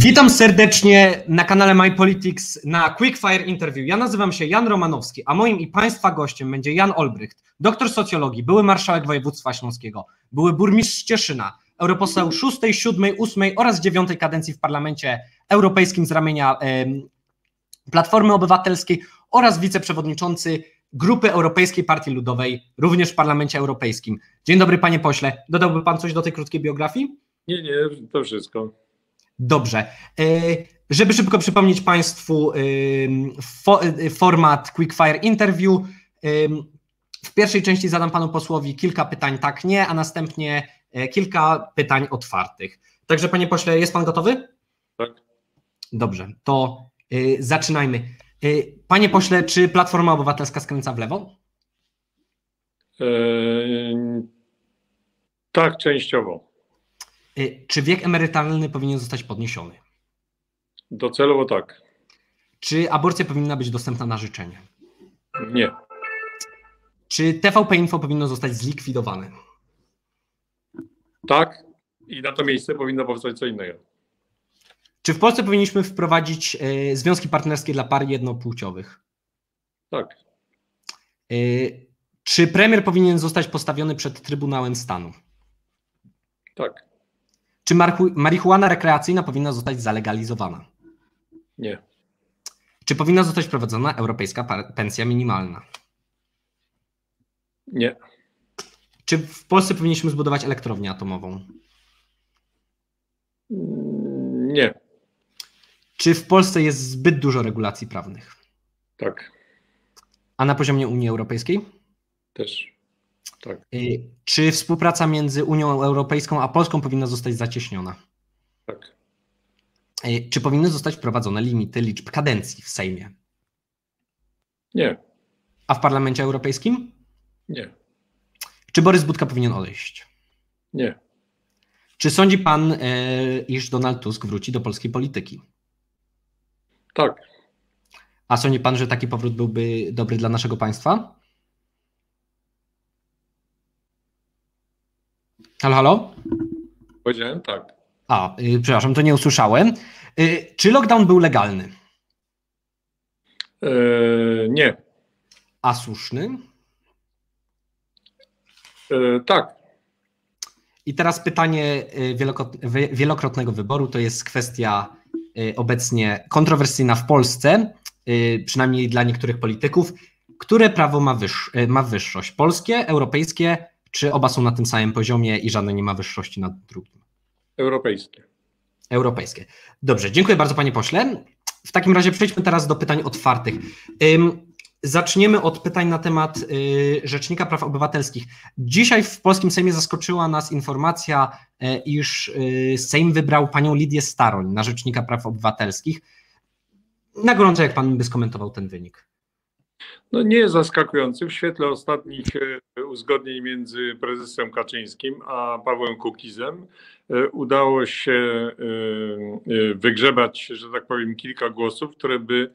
Witam serdecznie na kanale My Politics na Quickfire Interview. Ja nazywam się Jan Romanowski, a moim i Państwa gościem będzie Jan Olbrycht, doktor socjologii, były marszałek województwa śląskiego, były burmistrz Cieszyna, europoseł 6, 7, 8 oraz 9 kadencji w Parlamencie Europejskim z ramienia Platformy Obywatelskiej oraz wiceprzewodniczący Grupy Europejskiej Partii Ludowej, również w Parlamencie Europejskim. Dzień dobry, panie pośle. Dodałby pan coś do tej krótkiej biografii? Nie, nie, to wszystko. Dobrze. E, żeby szybko przypomnieć Państwu e, format Quickfire Interview, w pierwszej części zadam Panu posłowi kilka pytań tak, nie, a następnie e, kilka pytań otwartych. Także Panie pośle, jest Pan gotowy? Tak. Dobrze, to zaczynajmy. Panie pośle, czy Platforma Obywatelska skręca w lewo? tak, częściowo. Y, czy wiek emerytalny powinien zostać podniesiony? Docelowo tak. Czy aborcja powinna być dostępna na życzenie? Nie. Czy TVP Info powinno zostać zlikwidowane? Tak. I na to miejsce powinno powstać co innego. Czy w Polsce powinniśmy wprowadzić y, związki partnerskie dla par jednopłciowych? Tak. Y, czy premier powinien zostać postawiony przed Trybunałem Stanu? Tak. Czy marihuana rekreacyjna powinna zostać zalegalizowana? Nie. Czy powinna zostać wprowadzona europejska pensja minimalna? Nie. Czy w Polsce powinniśmy zbudować elektrownię atomową? Nie. Czy w Polsce jest zbyt dużo regulacji prawnych? Tak. A na poziomie Unii Europejskiej? Też. Tak. Y, czy współpraca między Unią Europejską a Polską powinna zostać zacieśniona? Tak. Y, czy powinny zostać wprowadzone limity liczb kadencji w Sejmie? Nie. A w Parlamencie Europejskim? Nie. Czy Borys Budka powinien odejść? Nie. Czy sądzi pan, y, iż Donald Tusk wróci do polskiej polityki? Tak. A sądzi pan, że taki powrót byłby dobry dla naszego państwa? Halo, halo? Powiedziałem tak. A, yy, przepraszam, to nie usłyszałem. Yy, czy lockdown był legalny? Yy, nie. A słuszny? Yy, tak. I teraz pytanie yy, wielokrotnego wyboru to jest kwestia yy, obecnie kontrowersyjna w Polsce, przynajmniej dla niektórych polityków. Które prawo ma, ma wyższość? Polskie, europejskie czy oba są na tym samym poziomie i żadne nie ma wyższości nad drugim? Europejskie. Europejskie. Dobrze, dziękuję bardzo panie pośle. W takim razie przejdźmy teraz do pytań otwartych. Zaczniemy od pytań na temat y, Rzecznika Praw Obywatelskich. Dzisiaj w Polskim Sejmie zaskoczyła nas informacja, e, iż y, Sejm wybrał panią Lidię Staroń na Rzecznika Praw Obywatelskich. Na gorąco, jak pan by skomentował ten wynik? No nie jest zaskakujący w świetle ostatnich e, uzgodnień między prezesem Kaczyńskim a Pawłem Kukizem. E, udało się e, wygrzebać, że tak powiem, kilka głosów, które by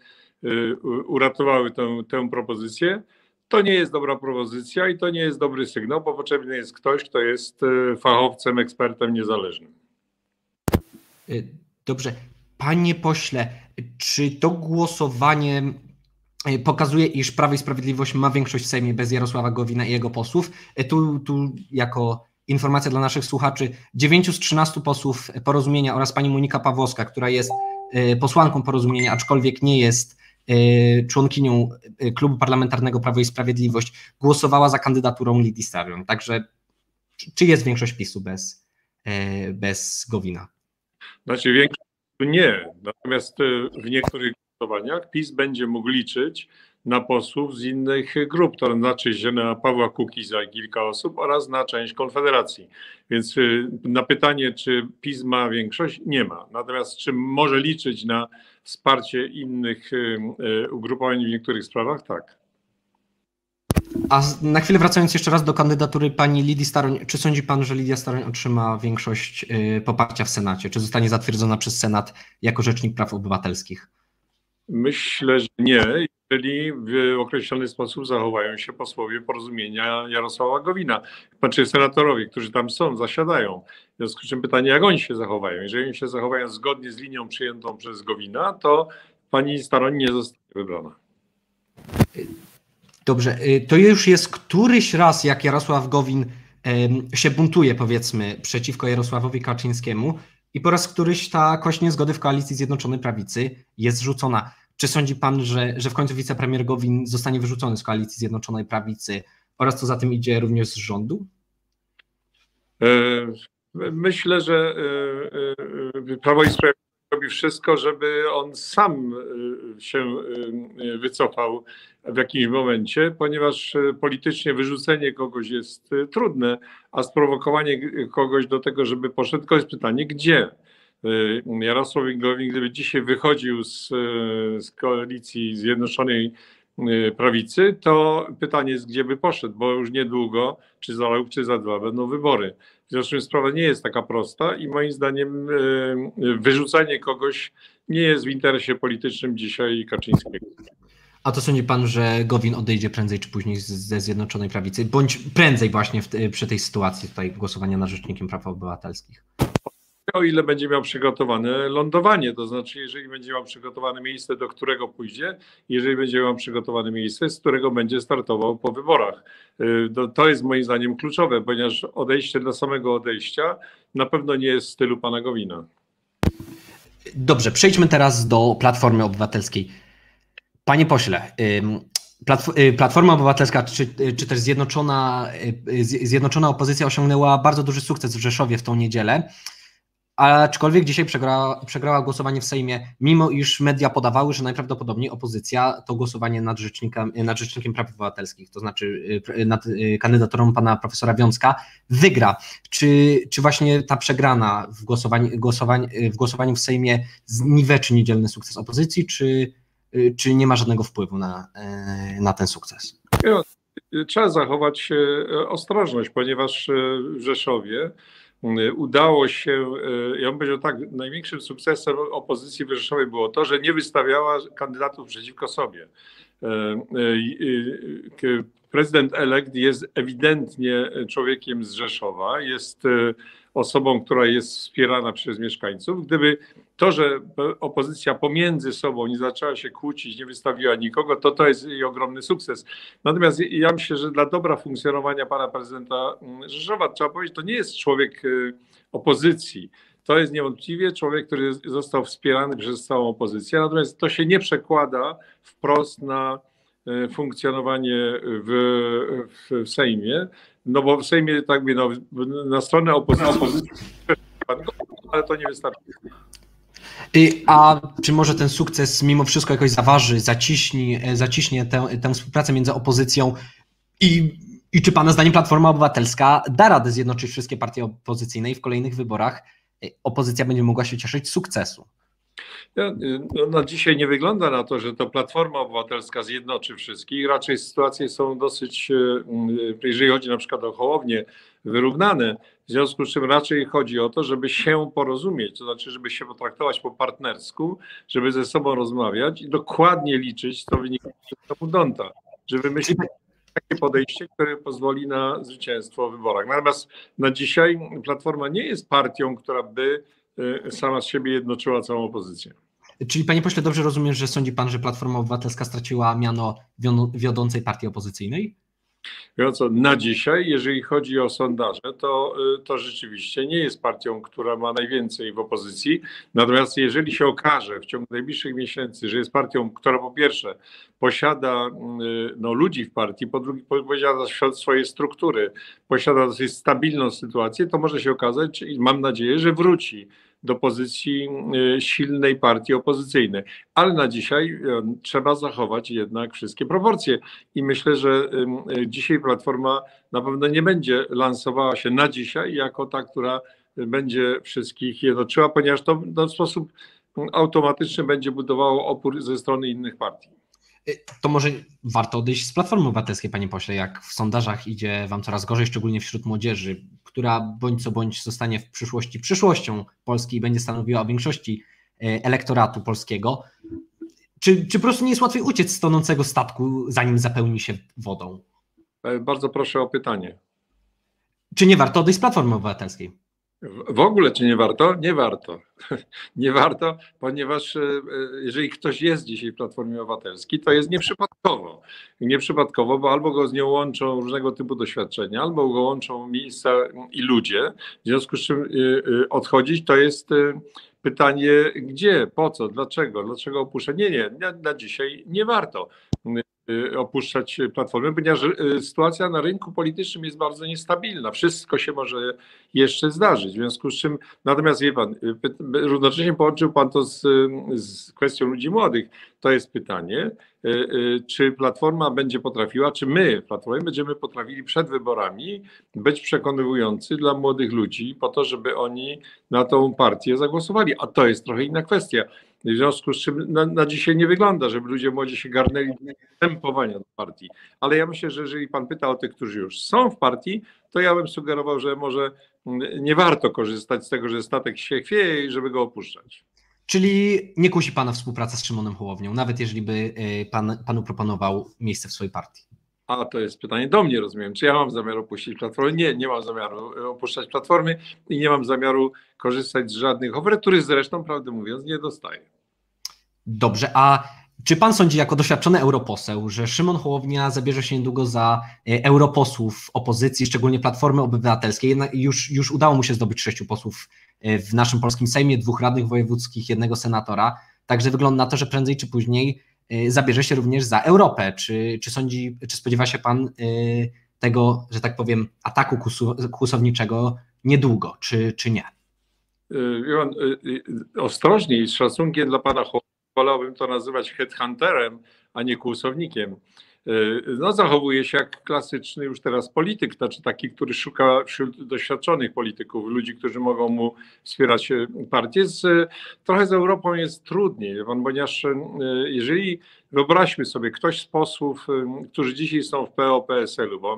uratowały tę, tę propozycję. To nie jest dobra propozycja i to nie jest dobry sygnał, bo potrzebny jest ktoś, kto jest fachowcem, ekspertem niezależnym. Dobrze. Panie pośle, czy to głosowanie pokazuje, iż Prawo i Sprawiedliwość ma większość w Sejmie bez Jarosława Gowina i jego posłów. E, tu, tu jako informacja dla naszych słuchaczy, 9 z 13 posłów porozumienia oraz pani Monika Pawłowska, która jest e, posłanką porozumienia, aczkolwiek nie jest członkinią klubu parlamentarnego Prawo i Sprawiedliwość, głosowała za kandydaturą Lidii Starion. Także czy jest większość PiSu bez, bez Gowina? Znaczy większość nie, natomiast w niektórych głosowaniach PiS będzie mógł liczyć na posłów z innych grup, to znaczy się na Pawła Kukiza i kilka osób oraz na część Konfederacji. Więc y, na pytanie, czy PiS ma większość, nie ma. Natomiast czy może liczyć na wsparcie innych y, y, ugrupowań w niektórych sprawach? Tak. A na chwilę wracając jeszcze raz do kandydatury pani Lidii Staroń, czy sądzi pan, że Lidia Staroń otrzyma większość poparcia w Senacie? Czy zostanie zatwierdzona przez Senat jako Rzecznik Praw Obywatelskich? Myślę, że nie. jeżeli w określony sposób zachowają się posłowie porozumienia Jarosława Gowina, znaczy senatorowie, którzy tam są, zasiadają. W związku z czym pytanie, jak oni się zachowają. Jeżeli oni się zachowają zgodnie z linią przyjętą przez Gowina, to pani Staroń nie zostanie wybrana. Dobrze, y, to już jest któryś raz, jak Jarosław Gowin się buntuje, powiedzmy, przeciwko Jarosławowi Kaczyńskiemu i po raz któryś ta kość niezgody w koalicji Zjednoczonej Prawicy jest rzucona. Czy sądzi pan, że, że w końcu wicepremier Gowin zostanie wyrzucony z koalicji Zjednoczonej Prawicy oraz co za tym idzie również z rządu? E, myślę, że e, e, Prawo i Sprawiedliwość robi wszystko, żeby on sam się wycofał w jakimś momencie, ponieważ politycznie wyrzucenie kogoś jest trudne, a sprowokowanie kogoś do tego, żeby poszedł, to jest pytanie, gdzie? Jarosław Gowin, gdyby dzisiaj wychodził z, z koalicji Zjednoczonej Prawicy, to pytanie jest, gdzie by poszedł, bo już niedługo, czy za rok, czy za dwa, będą wybory. W związku z czym sprawa nie jest taka prosta i moim zdaniem wyrzucanie kogoś nie jest w interesie politycznym dzisiaj Kaczyńskiego. A to sądzi pan, że Gowin odejdzie prędzej czy później ze Zjednoczonej Prawicy, bądź prędzej właśnie w, przy tej sytuacji tutaj głosowania na Rzecznikiem Praw Obywatelskich? o ile będzie miał przygotowane lądowanie, to znaczy jeżeli będzie miał przygotowane miejsce, do którego pójdzie, jeżeli będzie miał przygotowane miejsce, z którego będzie startował po wyborach. Y, to jest moim zdaniem kluczowe, ponieważ odejście dla samego odejścia na pewno nie jest w stylu pana Gowina. Dobrze, przejdźmy teraz do Platformy Obywatelskiej. Panie pośle, y, Platforma Obywatelska, czy, czy też zjednoczona, y, zjednoczona opozycja osiągnęła bardzo duży sukces w Rzeszowie w tą niedzielę. Aczkolwiek dzisiaj przegrała, przegrała głosowanie w Sejmie, mimo iż media podawały, że najprawdopodobniej opozycja to głosowanie nad nad rzecznikiem praw obywatelskich, to znaczy y, nad y, kandydaturą pana profesora Wiązka, wygra. Czy, czy właśnie ta przegrana w głosowaniu, głosowań, w głosowaniu w Sejmie zniweczy niedzielny sukces opozycji, czy, y, czy nie ma żadnego wpływu na, na ten sukces? Trzeba zachować ostrożność, ponieważ w Rzeszowie Y, udało się, y, ja bym powiedział tak, największym sukcesem opozycji wyrzeszowej było to, że nie wystawiała kandydatów przeciwko sobie. Y, prezydent elekt jest ewidentnie człowiekiem z Rzeszowa, jest osobą, która jest wspierana przez mieszkańców. Gdyby to, że opozycja pomiędzy sobą nie zaczęła się kłócić, nie wystawiła nikogo, to to jest jej ogromny sukces. Natomiast ja myślę, że dla dobra funkcjonowania pana prezydenta Rzeszowa, trzeba powiedzieć, to nie jest człowiek y, opozycji. To jest niewątpliwie człowiek, który został wspierany przez całą opozycję, natomiast to się nie przekłada wprost na funkcjonowanie w, w, Sejmie, no bo w Sejmie tak by no, na stronę opozycji, ale to nie wystarczy. A czy może ten sukces mimo wszystko jakoś zaważy, zaciśnie, zaciśnie tę, tę współpracę między opozycją i, i czy Pana zdaniem Platforma Obywatelska da radę zjednoczyć wszystkie partie opozycyjne i w kolejnych wyborach opozycja będzie mogła się cieszyć sukcesu? No, no, dzisiaj nie wygląda na to, że to Platforma Obywatelska zjednoczy wszystkich. Raczej sytuacje są dosyć, e, jeżeli chodzi na przykład o Hołownię, wyrównane. W związku z czym raczej chodzi o to, żeby się porozumieć, to znaczy, żeby się potraktować po partnersku, żeby ze sobą rozmawiać i dokładnie liczyć, co wynika z Donta, żeby myśleć takie podejście, które pozwoli na zwycięstwo w wyborach. Natomiast na dzisiaj Platforma nie jest partią, która by Y, sama z siebie jednoczyła całą opozycję. Czyli panie pośle, dobrze rozumiem, że sądzi pan, że Platforma Obywatelska straciła miano wiodącej partii opozycyjnej? Na dzisiaj, jeżeli chodzi o sondaże, to, y, to rzeczywiście nie jest partią, która ma najwięcej w opozycji. Natomiast jeżeli się okaże w ciągu najbliższych miesięcy, że jest partią, która po pierwsze posiada y, no, ludzi w partii, po drugie posiada swoje struktury, posiada dosyć stabilną sytuację, to może się okazać, i mam nadzieję, że wróci do pozycji y, silnej partii opozycyjnej. Ale na dzisiaj y, trzeba zachować jednak wszystkie proporcje. I myślę, że y, dzisiaj Platforma na pewno nie będzie lansowała się na dzisiaj jako ta, która będzie wszystkich jednoczyła, ponieważ to w sposób automatyczny będzie budowało opór ze strony innych partii. To może warto odejść z Platformy Obywatelskiej, panie pośle, jak w sondażach idzie wam coraz gorzej, szczególnie wśród młodzieży która bądź co bądź zostanie w przyszłości przyszłością Polski i będzie stanowiła o większości e, elektoratu polskiego. Czy, czy po prostu nie jest łatwiej uciec z tonącego statku, zanim zapełni się wodą? E, bardzo proszę o pytanie. Czy nie warto odejść z Platformy Obywatelskiej? W ogóle czy nie warto? Nie warto. Nie warto, ponieważ e, e, jeżeli ktoś jest dzisiaj w Platformie Obywatelskiej, to jest nieprzypadkowo. Nieprzypadkowo, bo albo go z nią łączą różnego typu doświadczenia, albo go łączą miejsca i ludzie. W związku z czym odchodzić to jest pytanie, gdzie, po co, dlaczego, dlaczego opuszczać. Nie, nie, na dzisiaj nie warto. Y, opuszczać platformy, ponieważ y, sytuacja na rynku politycznym jest bardzo niestabilna. Wszystko się może jeszcze zdarzyć. W związku z czym, natomiast wie pan, y, równocześnie połączył pan to z, z kwestią ludzi młodych. To jest pytanie, czy Platforma będzie potrafiła, czy my w Platformie będziemy potrafili przed wyborami być przekonywujący dla młodych ludzi po to, żeby oni na tą partię zagłosowali. A to jest trochę inna kwestia. W związku z czym na, na dzisiaj nie wygląda, żeby ludzie młodzi się garnęli do tempowania do partii. Ale ja myślę, że jeżeli pan pyta o tych, którzy już są w partii, to ja bym sugerował, że może nie warto korzystać z tego, że statek się chwieje i żeby go opuszczać. Czyli nie kusi Pana współpraca z Szymonem Hołownią, nawet jeżeli by y, pan, Panu proponował miejsce w swojej partii? A to jest pytanie do mnie, rozumiem. Czy ja mam zamiar opuścić platformę? Nie, nie mam zamiaru e, opuszczać platformy i nie mam zamiaru korzystać z żadnych ofert, których zresztą, prawdę mówiąc, nie dostaję. Dobrze, a czy pan sądzi jako doświadczony europoseł, że Szymon Hołownia zabierze się niedługo za e, europosłów opozycji, szczególnie Platformy Obywatelskiej? Już, już udało mu się zdobyć sześciu posłów e, w naszym polskim Sejmie, dwóch radnych wojewódzkich, jednego senatora. Także wygląda na to, że prędzej czy później e, zabierze się również za Europę. Czy, czy sądzi, czy spodziewa się pan tego, że tak powiem, ataku kłusowniczego niedługo, czy, czy nie? Ostrożniej, z szacunkiem dla pana Hołowni wolałbym to nazywać headhunterem, a nie kłusownikiem. E, no, zachowuje się jak klasyczny już teraz polityk, znaczy taki, który szuka wśród doświadczonych polityków, ludzi, którzy mogą mu wspierać e, partię. Z, trochę z Europą jest trudniej, ponieważ jeżeli wyobraźmy sobie, ktoś z posłów, którzy dzisiaj są w PO-PSL-u, bo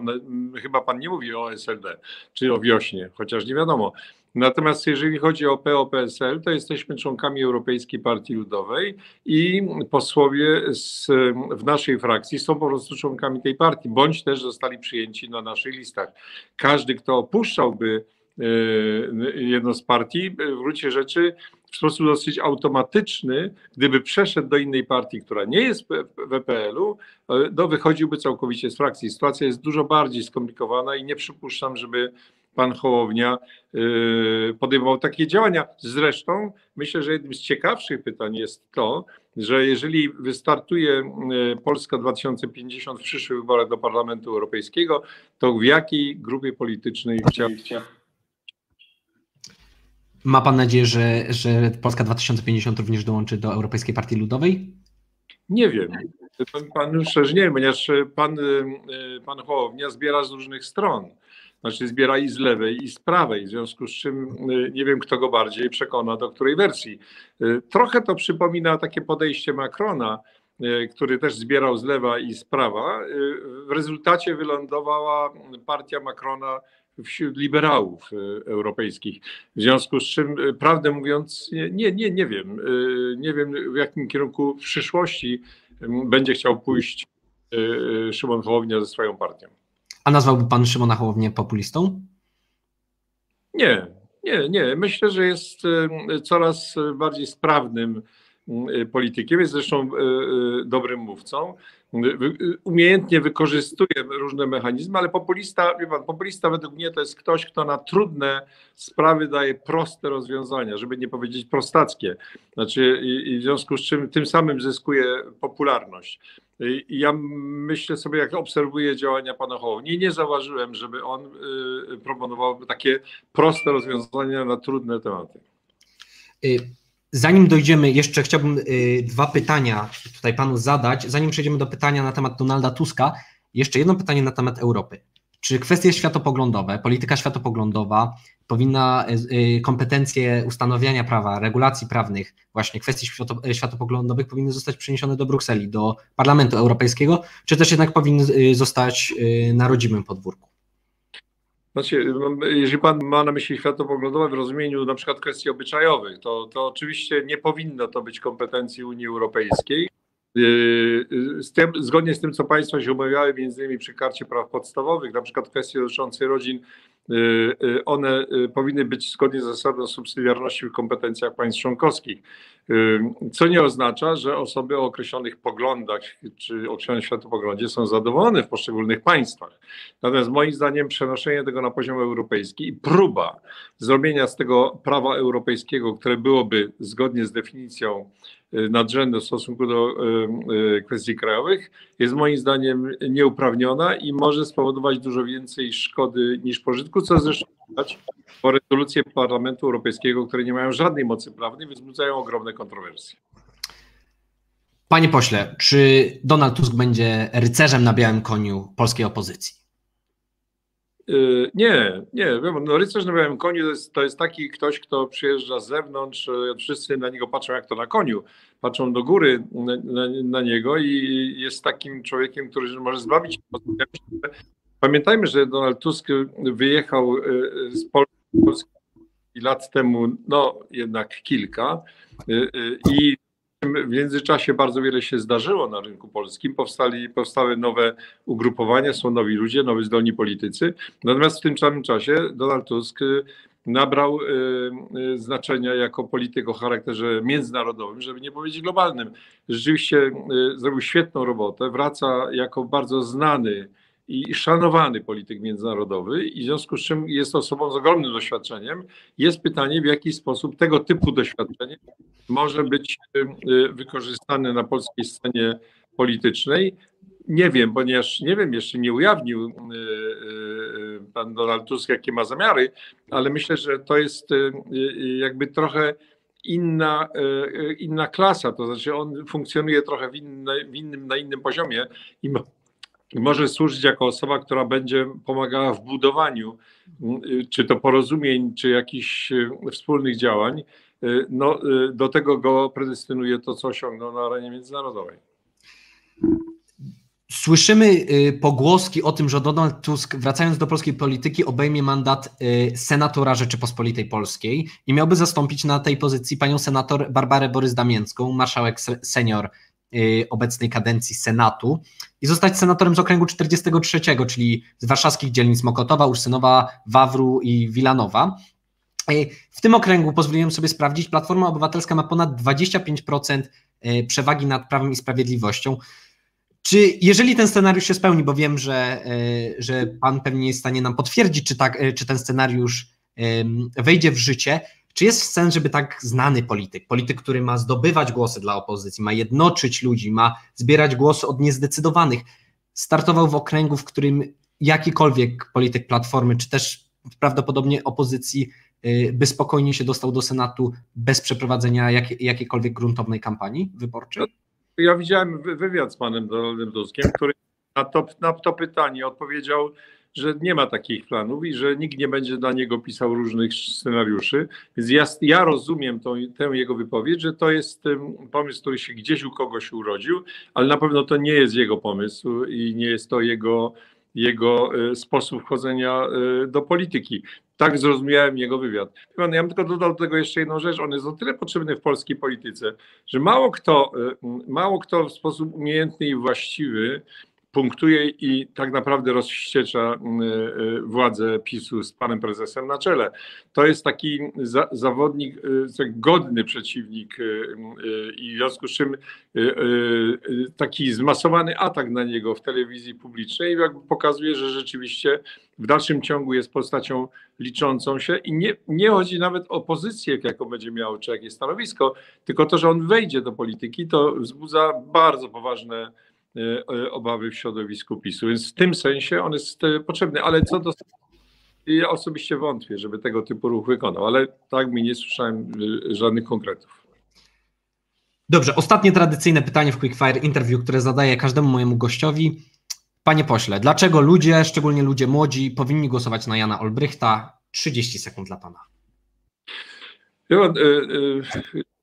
chyba pan nie mówi o SLD, czy o wiośnie, chociaż nie wiadomo, Natomiast jeżeli chodzi o PO-PSL, to jesteśmy członkami Europejskiej Partii Ludowej i posłowie z, w naszej frakcji są po prostu członkami tej partii, bądź też zostali przyjęci na naszych listach. Każdy, kto opuszczałby e, jedną z partii, w gruncie rzeczy w sposób dosyć automatyczny, gdyby przeszedł do innej partii, która nie jest w EPL-u, e, to wychodziłby całkowicie z frakcji. Sytuacja jest dużo bardziej skomplikowana i nie przypuszczam, żeby pan Hołownia y, podejmował takie działania. Zresztą myślę, że jednym z ciekawszych pytań jest to, że jeżeli wystartuje y, Polska 2050 w przyszłych wyborach do Parlamentu Europejskiego, to w jakiej grupie politycznej chciałby. Ma Pan nadzieję, że, że Polska 2050 również dołączy do Europejskiej Partii Ludowej? Nie wiem. Pan szczerze nie wiem, ponieważ pan, y, pan Hołownia zbiera z różnych stron znaczy zbiera i z lewej, i z prawej, w związku z czym y, nie wiem, kto go bardziej przekona do której wersji. Y, trochę to przypomina takie podejście Macrona, y, który też zbierał z lewa i z prawa. W rezultacie wylądowała partia Macrona wśród liberałów europejskich. W związku z czym, prawdę mówiąc, nie, nie, nie wiem. Nie wiem, w jakim kierunku w przyszłości będzie chciał pójść Szymon Hołownia ze swoją partią. A nazwałby pan Szymona Hołownię populistą? Nie, nie, nie. Myślę, że jest coraz bardziej sprawnym politykiem, jest zresztą e, e, dobrym mówcą. Umiejętnie wykorzystuje różne mechanizmy, ale populista, wie pan, populista według mnie to jest ktoś, kto na trudne sprawy daje proste rozwiązania, żeby nie powiedzieć prostackie. Znaczy, i, i w związku z czym tym samym zyskuje popularność. Ja myślę sobie, jak obserwuję działania pana Hołowni, nie zauważyłem, żeby on y, proponował takie proste rozwiązania na trudne tematy. Y, zanim dojdziemy, jeszcze chciałbym y, dwa pytania tutaj panu zadać. Zanim przejdziemy do pytania na temat Donalda Tuska, jeszcze jedno pytanie na temat Europy. Czy kwestie światopoglądowe, polityka światopoglądowa powinna y, y, kompetencje ustanawiania prawa, regulacji prawnych, właśnie kwestii świato, światopoglądowych powinny zostać przeniesione do Brukseli, do Parlamentu Europejskiego, czy też jednak powinny zostać na rodzimym podwórku? Znaczy, jeżeli pan ma na myśli światopoglądowe w rozumieniu na przykład kwestii obyczajowych, to, to oczywiście nie powinno to być kompetencji Unii Europejskiej. z tym, zgodnie z tym, co Państwo się umawiały, między innymi przy karcie praw podstawowych, na przykład kwestie dotyczące rodzin, one powinny być zgodnie z zasadą subsydiarności w kompetencjach państw członkowskich. Co nie oznacza, że osoby o określonych poglądach czy określonym światopoglądzie są zadowolone w poszczególnych państwach. Natomiast moim zdaniem przenoszenie tego na poziom europejski i próba zrobienia z tego prawa europejskiego, które byłoby zgodnie z definicją y, nadrzędne w stosunku do y, y, kwestii krajowych, jest moim zdaniem nieuprawniona i może spowodować dużo więcej szkody niż pożytku, co zresztą widać po rezolucje Parlamentu Europejskiego, które nie mają żadnej mocy prawnej, wzbudzają ogromne kontrowersje. Panie pośle, czy Donald Tusk będzie rycerzem na białym koniu polskiej opozycji? Yy, nie, nie. No, rycerz na białym koniu to jest, to jest taki ktoś, kto przyjeżdża z zewnątrz, yy, wszyscy na niego patrzą jak to na koniu, patrzą do góry na, na, na niego i jest takim człowiekiem, który może zbawić. Pamiętajmy, że Donald Tusk wyjechał yy, z Polski lat temu, no jednak kilka i w międzyczasie bardzo wiele się zdarzyło na rynku polskim. Powstali, powstały nowe ugrupowania, są nowi ludzie, nowi zdolni politycy. Natomiast w tym samym czasie Donald Tusk nabrał znaczenia jako polityk o charakterze międzynarodowym, żeby nie powiedzieć globalnym. Rzeczywiście zrobił świetną robotę, wraca jako bardzo znany i szanowany polityk międzynarodowy i w związku z czym jest osobą z ogromnym doświadczeniem. Jest pytanie, w jaki sposób tego typu doświadczenie może być y, y, wykorzystane na polskiej scenie politycznej. Nie wiem, ponieważ nie wiem, jeszcze nie ujawnił y, pan Donald Tusk, jakie ma zamiary, ale myślę, że to jest jakby trochę inna, inna klasa, to znaczy on funkcjonuje trochę w innym, na innym poziomie i może służyć jako osoba, która będzie pomagała w budowaniu czy to porozumień, czy jakichś wspólnych działań. No, do tego go predestynuje to, co osiągnął na arenie międzynarodowej. Słyszymy y, pogłoski o tym, że Donald Tusk, wracając do polskiej polityki, obejmie mandat y, senatora Rzeczypospolitej Polskiej i miałby zastąpić na tej pozycji panią senator Barbarę Borys-Damięcką, marszałek senior Y, obecnej kadencji Senatu i zostać senatorem z okręgu 43, czyli z warszawskich dzielnic Mokotowa, Ursynowa, Wawru i Wilanowa. Y, w tym okręgu pozwoliłem sobie sprawdzić, Platforma Obywatelska ma ponad 25% y, przewagi nad Prawem i Sprawiedliwością. Czy jeżeli ten scenariusz się spełni, bo wiem, że, że Pan pewnie jest w stanie nam potwierdzić, czy, tak, czy ten scenariusz wejdzie w życie, czy jest sens, żeby tak znany polityk, polityk, który ma zdobywać głosy dla opozycji, ma jednoczyć ludzi, ma zbierać głosy od niezdecydowanych, startował w okręgu, w którym jakikolwiek polityk Platformy, czy też prawdopodobnie opozycji, y, by spokojnie się dostał do Senatu bez przeprowadzenia jak, jakiejkolwiek gruntownej kampanii wyborczej? Ja widziałem wywiad z panem Donaldem Tuskiem, który na to, na to pytanie odpowiedział że nie ma takich planów i że nikt nie będzie dla niego pisał różnych scenariuszy. Więc ja, ja rozumiem tą, tę jego wypowiedź, że to jest pomysł, który się gdzieś u kogoś urodził, ale na pewno to nie jest jego pomysł i nie jest to jego, jego e, sposób wchodzenia e, do polityki. Tak zrozumiałem jego wywiad. Ja bym tylko dodał do tego jeszcze jedną rzecz. On jest o tyle potrzebny w polskiej polityce, że mało kto, e, mało kto w sposób umiejętny i właściwy punktuje i tak naprawdę rozściecza y, y, władzę PiSu z panem prezesem na czele. To jest taki za, zawodnik, y, godny przeciwnik i w związku z czym taki zmasowany atak na niego w telewizji publicznej pokazuje, że rzeczywiście w dalszym ciągu jest postacią liczącą się i nie, nie chodzi nawet o pozycję, jaką będzie miał, czy jakieś stanowisko, tylko to, że on wejdzie do polityki, to wzbudza bardzo poważne obawy w środowisku PiSu. Więc w tym sensie on jest e, potrzebny, ale co do. Ja osobiście wątpię, żeby tego typu ruch wykonał, ale tak mi nie słyszałem żadnych konkretów. Dobrze, ostatnie tradycyjne pytanie w Quickfire Interview, które zadaję każdemu mojemu gościowi. Panie pośle, dlaczego ludzie, szczególnie ludzie młodzi, powinni głosować na Jana Olbrychta? 30 sekund dla pana. Ja,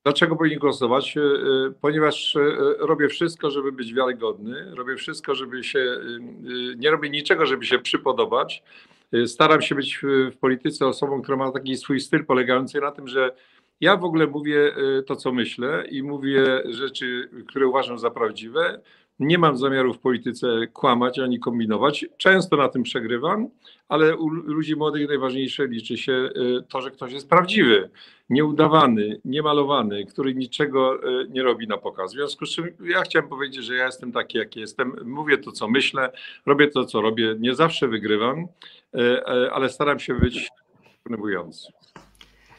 Dlaczego powinien głosować? E, e, ponieważ e, robię wszystko, żeby być wiarygodny, robię wszystko, żeby się, nie robię niczego, żeby się przypodobać. Staram się być w polityce osobą, która ma taki swój styl polegający na tym, że Ja w ogóle mówię to, co myślę i mówię rzeczy, które uważam za prawdziwe. Nie mam zamiaru w polityce kłamać ani kombinować. Często na tym przegrywam, ale u ludzi młodych najważniejsze liczy się y, to, że ktoś jest prawdziwy, nieudawany, niemalowany, który niczego y, nie robi na pokaz. W związku z czym ja chciałem powiedzieć, że ja jestem taki, jaki jestem. Mówię to, co myślę, robię to, co robię. Nie zawsze wygrywam, y, ale staram się być przekonywujący.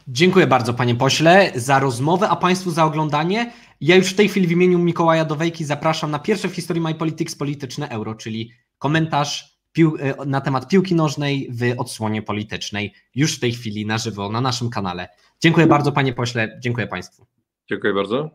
Dziękuję bardzo, panie pośle, za rozmowę, a państwu za oglądanie. Ja już w tej chwili w imieniu Mikołaja Dowejki zapraszam na pierwsze w historii My Politics polityczne euro, czyli komentarz e, na temat piłki nożnej w odsłonie politycznej, już w tej chwili na żywo na naszym kanale. Dziękuję bardzo, panie pośle, dziękuję państwu. Dziękuję bardzo.